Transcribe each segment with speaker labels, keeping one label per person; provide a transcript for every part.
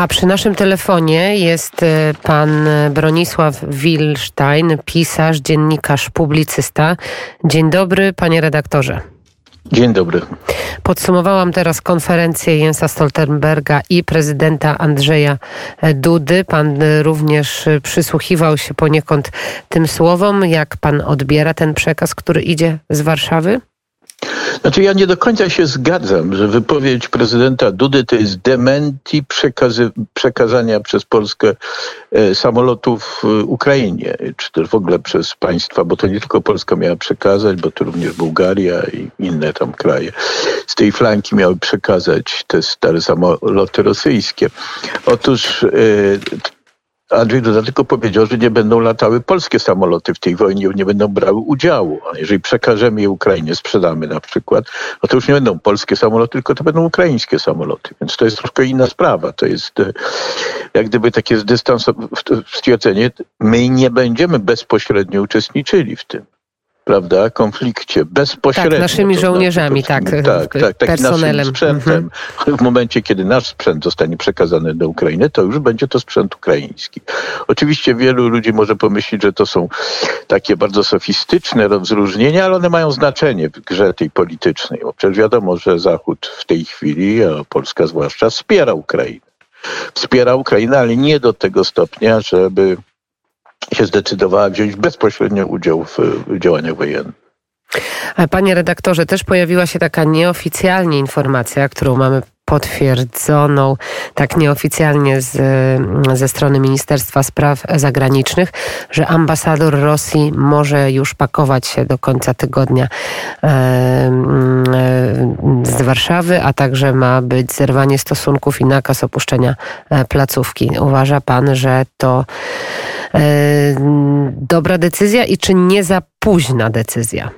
Speaker 1: A przy naszym telefonie jest e, pan Bronisław Wilstein, pisarz, dziennikarz, publicysta. Dzień dobry, panie redaktorze.
Speaker 2: Dzień dobry.
Speaker 1: Podsumowałam teraz konferencję Jensa Stoltenberga i prezydenta Andrzeja Dudy. Pan również przysłuchiwał się poniekąd tym słowom. Jak pan odbiera ten przekaz, który idzie z Warszawy?
Speaker 2: Znaczy ja nie do końca się zgadzam, że wypowiedź prezydenta Dudy to jest dementi przekazania przez Polskę e, samolotów e, Ukrainie, czy też w ogóle przez państwa, bo to nie tylko Polska miała przekazać, bo to również Bułgaria i inne tam kraje z tej flanki miały przekazać te stare samoloty rosyjskie. Otóż e, Andrzej Duda tylko powiedział, że nie będą latały polskie samoloty w tej wojnie, nie będą brały udziału. A jeżeli przekażemy je Ukrainie, sprzedamy na przykład, no to już nie będą polskie samoloty, tylko to będą ukraińskie samoloty. Więc to jest troszkę inna sprawa. To jest e, jak gdyby takie stwierdzenie, my nie będziemy bezpośrednio uczestniczyli w tym prawda, konflikcie bezpośrednio.
Speaker 1: Tak, naszymi
Speaker 2: to
Speaker 1: żołnierzami, znaczy, tak, tak, tak, tak personelem. Naszym
Speaker 2: sprzętem. Mhm. W momencie, kiedy nasz sprzęt zostanie przekazany do Ukrainy, to już będzie to sprzęt ukraiński. Oczywiście wielu ludzi może pomyśleć, że to są takie bardzo sofistyczne rozróżnienia, ale one mają znaczenie w grze tej politycznej. Bo przecież wiadomo, że Zachód w tej chwili, a Polska zwłaszcza, wspiera Ukrainę. Wspiera Ukrainę, ale nie do tego stopnia, żeby się zdecydowała wziąć bezpośrednio udział w działaniach wojennych.
Speaker 1: Panie redaktorze, też pojawiła się taka nieoficjalnie informacja, którą mamy potwierdzoną tak nieoficjalnie z, ze strony Ministerstwa Spraw Zagranicznych, że ambasador Rosji może już pakować się do końca tygodnia e, e, z Warszawy, a także ma być zerwanie stosunków i nakaz opuszczenia e, placówki. Uważa pan, że to dobra decyzja i czy nie za późna decyzja?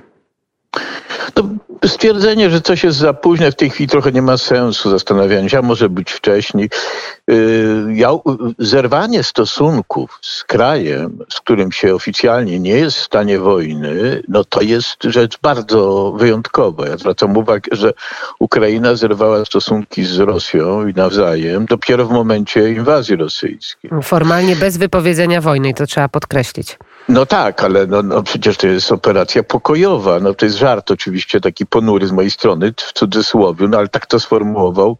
Speaker 2: Stwierdzenie, że coś jest za późno w tej chwili trochę nie ma sensu zastanawiania się, a może być wcześniej. Y, ja, zerwanie stosunków z krajem, z którym się oficjalnie nie jest w stanie wojny, no to jest rzecz bardzo wyjątkowa. Ja zwracam uwagę, że Ukraina zerwała stosunki z Rosją i nawzajem dopiero w momencie inwazji rosyjskiej.
Speaker 1: Formalnie bez wypowiedzenia wojny i to trzeba podkreślić.
Speaker 2: No tak, ale no, no przecież to jest operacja pokojowa. No to jest żart oczywiście taki ponury z mojej strony, w cudzysłowie, no ale tak to sformułował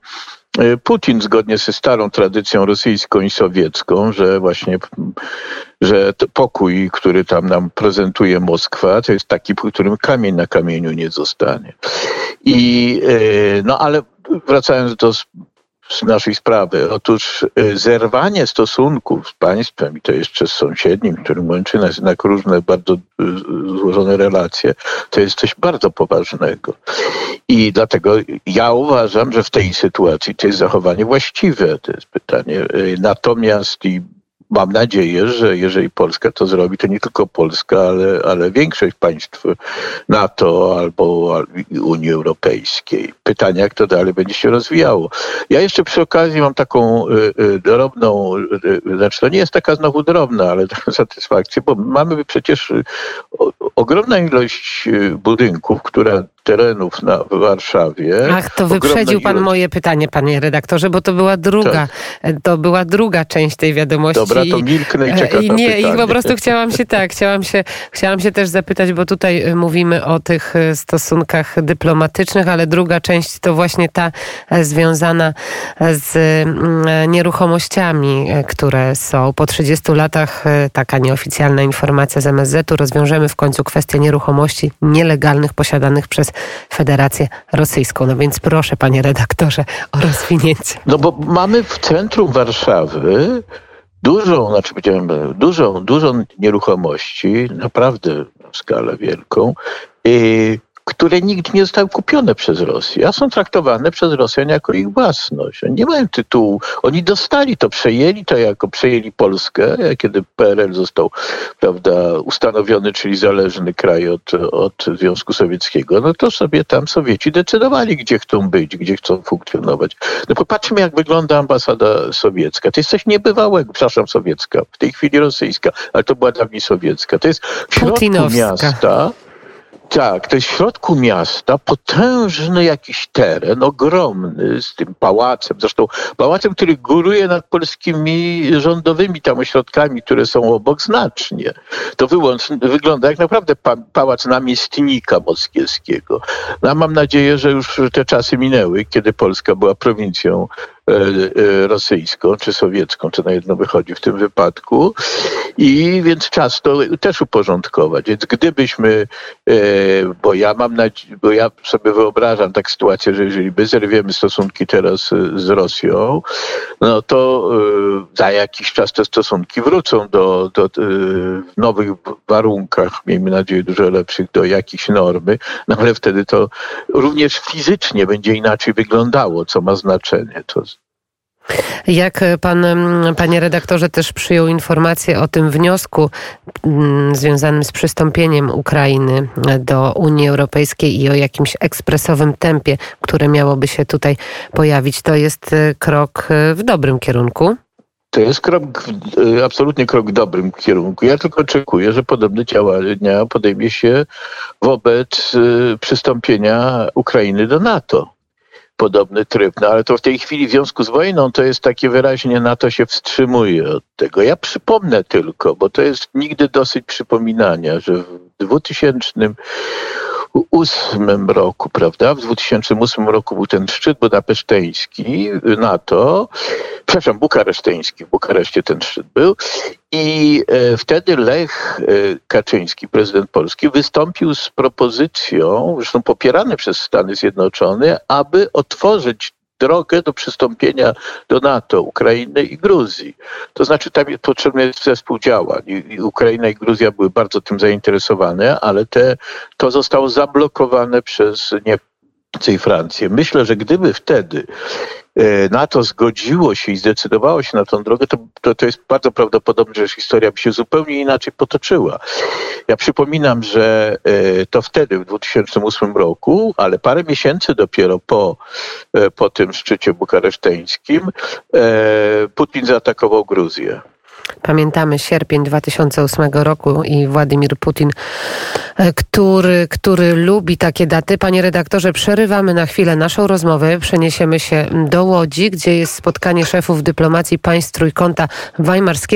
Speaker 2: e, Putin zgodnie ze starą tradycją rosyjską i sowiecką, że właśnie że pokój, który tam nam prezentuje Moskwa, to jest taki, po którym kamień na kamieniu nie zostanie. I e, no ale wracając do naszej sprawy. Otóż y, zerwanie stosunków z państwem, i to jeszcze z sąsiednim, którym łączy nas jednak różne bardzo y, złożone relacje, to jest coś bardzo poważnego. I dlatego ja uważam, że w tej sytuacji to jest zachowanie właściwe, to jest pytanie. Y, natomiast i mam nadzieję, że jeżeli Polska to zrobi, to nie tylko Polska, ale, ale większość państw NATO albo Unii Europejskiej. Pytanie, jak to dalej będzie się rozwijało. Ja jeszcze przy okazji mam taką y, y, drobną, y, znaczy to nie jest taka znowu drobna, ale satysfakcję, bo mamy przecież ogromna ilość budynków, które terenów na Warszawie.
Speaker 1: Ach, to wyprzedził pan ilość... moje pytanie, panie redaktorze, bo to była druga, tak. to była druga część tej wiadomości.
Speaker 2: Dobra, to milknę i czekam
Speaker 1: I nie, i po prostu chciałam się tak, chciałam się, chciałam się też zapytać, bo tutaj e, mówimy o tych e, stosunkach dyplomatycznych, ale druga część to właśnie ta e, związana z nieruchomościami, które są. Po 30 latach taka nieoficjalna informacja z MSZ-u rozwiążemy w końcu kwestię nieruchomości nielegalnych posiadanych przez Federację Rosyjską. No więc proszę, panie redaktorze, o rozwinięcie.
Speaker 2: No bo mamy w centrum Warszawy dużą, znaczy powiedziałem, dużą, dużą nieruchomości, naprawdę skalę wielką. I które nigdy nie zostały kupione przez Rosję, a są traktowane przez Rosjan jako ich własność. Oni nie mają tytułu. Oni dostali to, przejęli to jako przejęli Polskę, kiedy PRL został prawda, ustanowiony, czyli zależny kraj od, od Związku Sowieckiego, no to sobie tam Sowieci decydowali, gdzie chcą być, gdzie chcą funkcjonować. No popatrzmy, jak wygląda ambasada sowiecka. To jest coś niebywałego, przepraszam, sowiecka, w tej chwili rosyjska, ale to była dawniej sowiecka. To jest w środku miasta Tak, to jest w środku miasta potężny jakiś teren, ogromny, z tym pałacem, zresztą pałacem, który góruje nad polskimi rządowymi tam ośrodkami, które są obok znacznie. To wyłącz, wygląda jak naprawdę pa, pałac namiestnika moskiewskiego. No, mam nadzieję, że już te czasy minęły, kiedy Polska była prowincją rosyjską czy sowiecką, czy na jedno wychodzi w tym wypadku. I więc czas to też uporządkować. Więc gdybyśmy, e, bo ja mam bo ja sobie wyobrażam tak sytuację, że jeżeli my zerwiemy stosunki teraz z Rosją, no to za jakiś czas te stosunki wrócą do, do w nowych warunkach, miejmy nadzieję dużo lepszych, do jakiejś normy, no ale wtedy to również fizycznie będzie inaczej wyglądało, co ma znaczenie. To
Speaker 1: jak pan, panie redaktorze, też przyjął informację o tym wniosku mm, związanym z przystąpieniem Ukrainy do Unii Europejskiej i o jakimś ekspresowym tempie, które miałoby się tutaj pojawić, to jest e, krok e, w dobrym kierunku?
Speaker 2: To jest krok, e, absolutnie krok w dobrym kierunku. Ja tylko oczekuję, że podobne działania podejmie się wobec przystąpienia Ukrainy do NATO podobny tryb. No ale to w tej chwili w związku z wojną to jest takie wyraźnie NATO się wstrzymuje od tego. Ja przypomnę tylko, bo to jest nigdy dosyć przypominania, że w 2000 2008 roku, prawda? W 2008 roku był ten szczyt budapeszteński NATO, przepraszam, bukareszteński, w Bukareszcie ten szczyt był i e, wtedy Lech e, Kaczyński, prezydent Polski, wystąpił z propozycją, zresztą popierany przez Stany Zjednoczone, aby otworzyć drogę do przystąpienia do NATO Ukrainy i Gruzji. To znaczy tam potrzebny jest zespół działań. I Ukraina i Gruzja były bardzo tym zainteresowane, ale te, to zostało zablokowane przez i Francję. Myślę, że gdyby wtedy E, NATO zgodziło się i zdecydowało się na tą drogę, to, to, to jest bardzo prawdopodobne, że historia by się zupełnie inaczej potoczyła. Ja przypominam, że e, to wtedy, w 2008 roku, ale parę miesięcy dopiero po, e, po tym szczycie bukareszteńskim, Putin zaatakował Gruzję.
Speaker 1: Pamiętamy sierpień 2008 roku i Władimir Putin, e, który, który lubi takie daty. Panie redaktorze, przerywamy na chwilę naszą rozmowę. Przeniesiemy się do Łodzi, gdzie jest spotkanie szefów dyplomacji państw trójkąta weimarskiego.